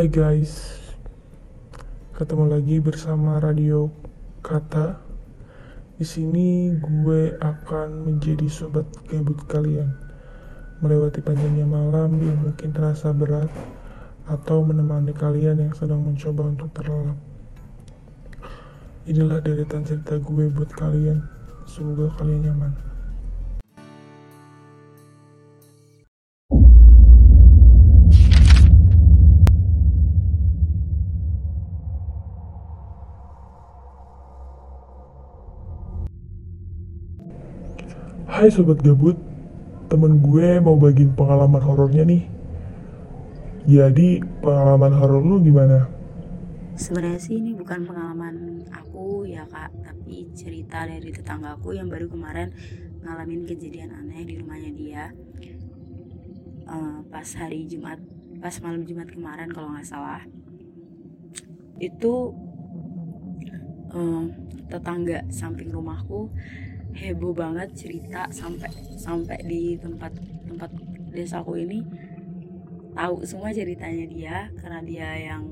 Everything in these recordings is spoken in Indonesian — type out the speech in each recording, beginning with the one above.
Hai guys, ketemu lagi bersama Radio Kata. Di sini gue akan menjadi sobat gabut kalian, melewati panjangnya malam yang mungkin terasa berat, atau menemani kalian yang sedang mencoba untuk terlelap. Inilah deretan cerita gue buat kalian. Semoga kalian nyaman. Hai sobat gabut, temen gue mau bagiin pengalaman horornya nih. Jadi pengalaman horor lu gimana? Sebenarnya sih ini bukan pengalaman aku ya kak, tapi cerita dari tetanggaku yang baru kemarin ngalamin kejadian aneh di rumahnya dia. Eh, pas hari Jumat, pas malam Jumat kemarin kalau nggak salah, itu eh, tetangga samping rumahku heboh banget cerita sampai sampai di tempat tempat desaku ini tahu semua ceritanya dia karena dia yang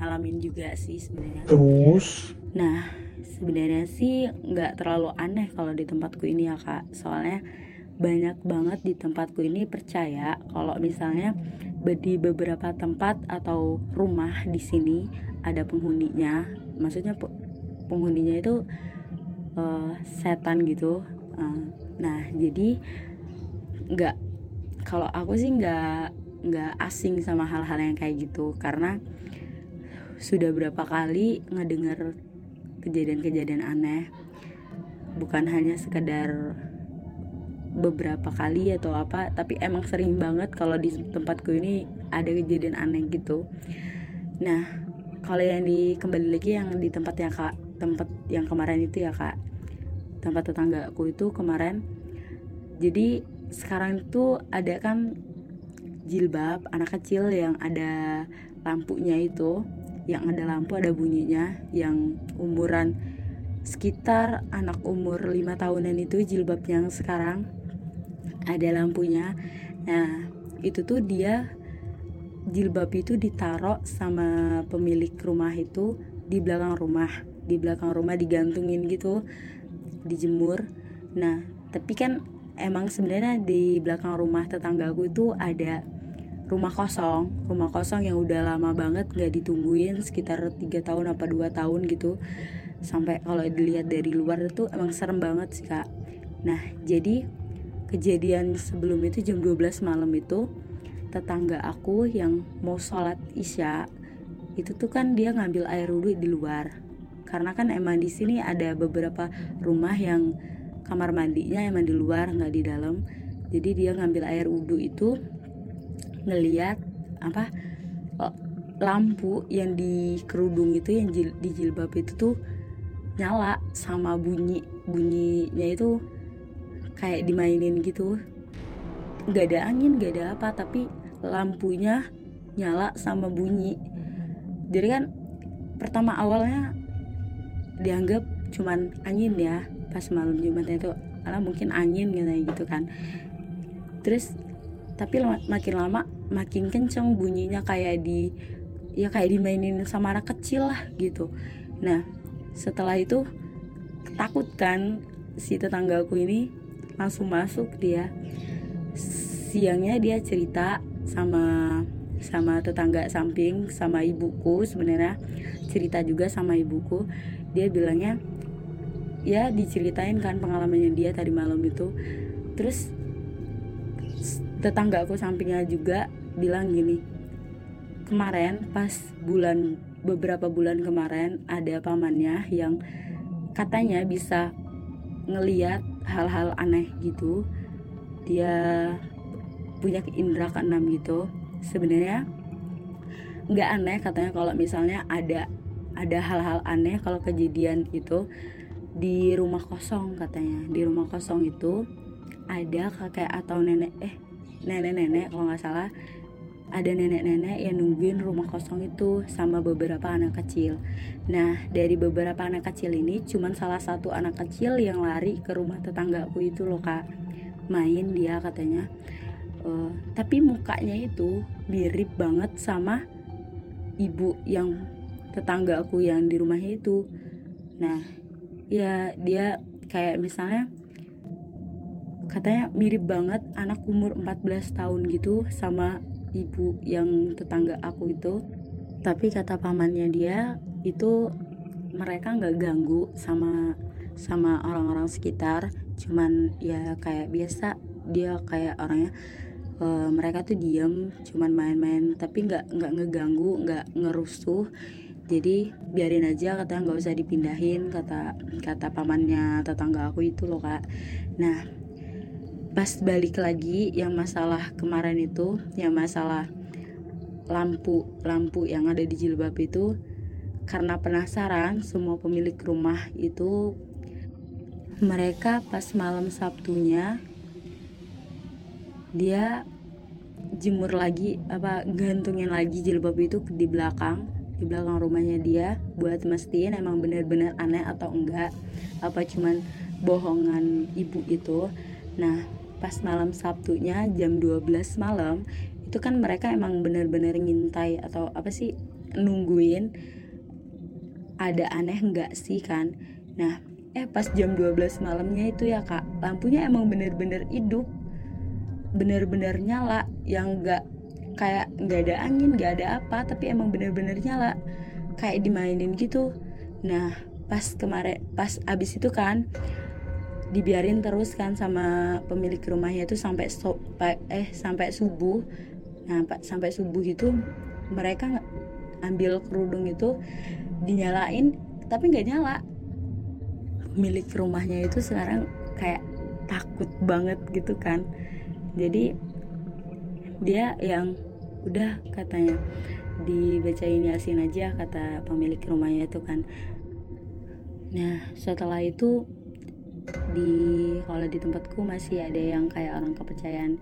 ngalamin juga sih sebenarnya. Terus Nah, sebenarnya sih nggak terlalu aneh kalau di tempatku ini ya kak. Soalnya banyak banget di tempatku ini percaya kalau misalnya di beberapa tempat atau rumah di sini ada penghuninya. Maksudnya pe- penghuninya itu eh, setan gitu. Eh, nah, jadi nggak kalau aku sih nggak nggak asing sama hal-hal yang kayak gitu. Karena sudah berapa kali ngedengar kejadian-kejadian aneh. Bukan hanya sekedar beberapa kali atau apa tapi emang sering banget kalau di tempatku ini ada kejadian aneh gitu. Nah kalau yang di kembali lagi yang di tempat yang kak tempat yang kemarin itu ya kak. Tempat tetanggaku itu kemarin. Jadi sekarang itu ada kan jilbab anak kecil yang ada lampunya itu yang ada lampu ada bunyinya yang umuran sekitar anak umur lima tahunan itu jilbab yang sekarang ada lampunya. Nah itu tuh dia jilbab itu ditaruh sama pemilik rumah itu di belakang rumah di belakang rumah digantungin gitu dijemur. Nah tapi kan emang sebenarnya di belakang rumah tetanggaku itu ada rumah kosong. Rumah kosong yang udah lama banget nggak ditungguin sekitar tiga tahun apa dua tahun gitu. Sampai kalau dilihat dari luar itu emang serem banget sih kak. Nah jadi kejadian sebelum itu jam 12 malam itu tetangga aku yang mau sholat isya itu tuh kan dia ngambil air wudhu di luar karena kan emang di sini ada beberapa rumah yang kamar mandinya emang di luar nggak di dalam. Jadi dia ngambil air wudhu itu ngeliat apa eh, lampu yang di kerudung itu yang jil- di jilbab itu tuh nyala sama bunyi bunyinya itu kayak dimainin gitu. Nggak ada angin nggak ada apa tapi lampunya nyala sama bunyi. Jadi kan pertama awalnya dianggap cuman angin ya pas malam Jumat itu. Karena mungkin angin katanya gitu kan. Terus tapi makin lama makin kenceng bunyinya kayak di ya kayak dimainin sama anak kecil lah gitu. Nah setelah itu ketakutan si tetanggaku ini langsung masuk dia. Siangnya dia cerita sama sama tetangga samping sama ibuku sebenarnya cerita juga sama ibuku. Dia bilangnya ya diceritain kan pengalamannya dia tadi malam itu. Terus tetangga aku sampingnya juga bilang gini kemarin pas bulan beberapa bulan kemarin ada pamannya yang katanya bisa ngeliat hal-hal aneh gitu. Dia punya indera keenam gitu. Sebenarnya nggak aneh katanya kalau misalnya ada ada hal-hal aneh kalau kejadian itu di rumah kosong katanya di rumah kosong itu ada kakek atau nenek eh nenek-nenek kalau nggak salah ada nenek-nenek yang nungguin rumah kosong itu sama beberapa anak kecil. Nah, dari beberapa anak kecil ini cuman salah satu anak kecil yang lari ke rumah tetanggaku itu loh, Kak. Main dia katanya. Eh, tapi mukanya itu mirip banget sama ibu yang tetangga aku yang di rumahnya itu. Nah ya dia kayak misalnya katanya mirip banget anak umur 14 tahun gitu sama ibu yang tetangga aku itu. Tapi kata pamannya dia itu mereka nggak ganggu sama sama orang-orang sekitar. Cuman ya kayak biasa dia kayak orangnya uh, mereka tuh diem cuman main-main. Tapi nggak nggak ngeganggu nggak ngerusuh jadi biarin aja kata nggak usah dipindahin kata kata pamannya tetangga aku itu loh kak. Nah pas balik lagi yang masalah kemarin itu yang masalah lampu lampu yang ada di jilbab itu karena penasaran semua pemilik rumah itu mereka pas malam Sabtunya dia jemur lagi apa gantungin lagi jilbab itu di belakang di belakang rumahnya dia buat mastiin emang bener-bener aneh atau enggak apa cuman bohongan ibu itu. Nah pas malam Sabtunya jam 12 malam itu kan mereka emang bener-bener ngintai atau apa sih nungguin ada aneh enggak sih kan. Nah eh pas jam 12 malamnya itu ya kak lampunya emang bener-bener hidup bener-bener nyala yang nggak kayak nggak ada angin nggak ada apa tapi emang bener-bener nyala kayak dimainin gitu. Nah pas kemarin pas abis itu kan dibiarin terus kan sama pemilik rumahnya itu sampai so, eh sampai subuh. Nah sampai subuh itu mereka ambil kerudung itu dinyalain tapi nggak nyala. Milik rumahnya itu sekarang kayak takut banget gitu kan. Jadi dia yang udah katanya dibacain yasin aja kata pemilik rumahnya itu kan. Nah setelah itu di kalau di tempatku masih ada yang kayak orang kepercayaan.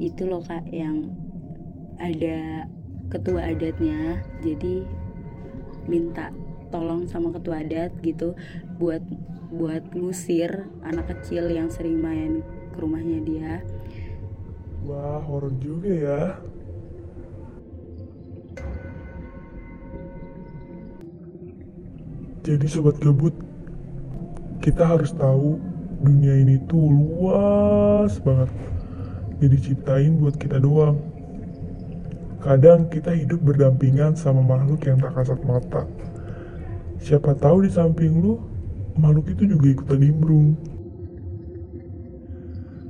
Itu loh kak yang ada ketua adatnya. Jadi minta tolong sama ketua adat gitu buat buat ngusir anak kecil yang sering main ke rumahnya dia Wah, horor juga ya. Jadi sobat gabut, kita harus tahu dunia ini tuh luas banget. Jadi ciptain buat kita doang. Kadang kita hidup berdampingan sama makhluk yang tak kasat mata. Siapa tahu di samping lu, makhluk itu juga ikutan nimbrung.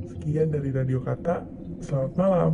Sekian dari Radio Kata. Selamat malam.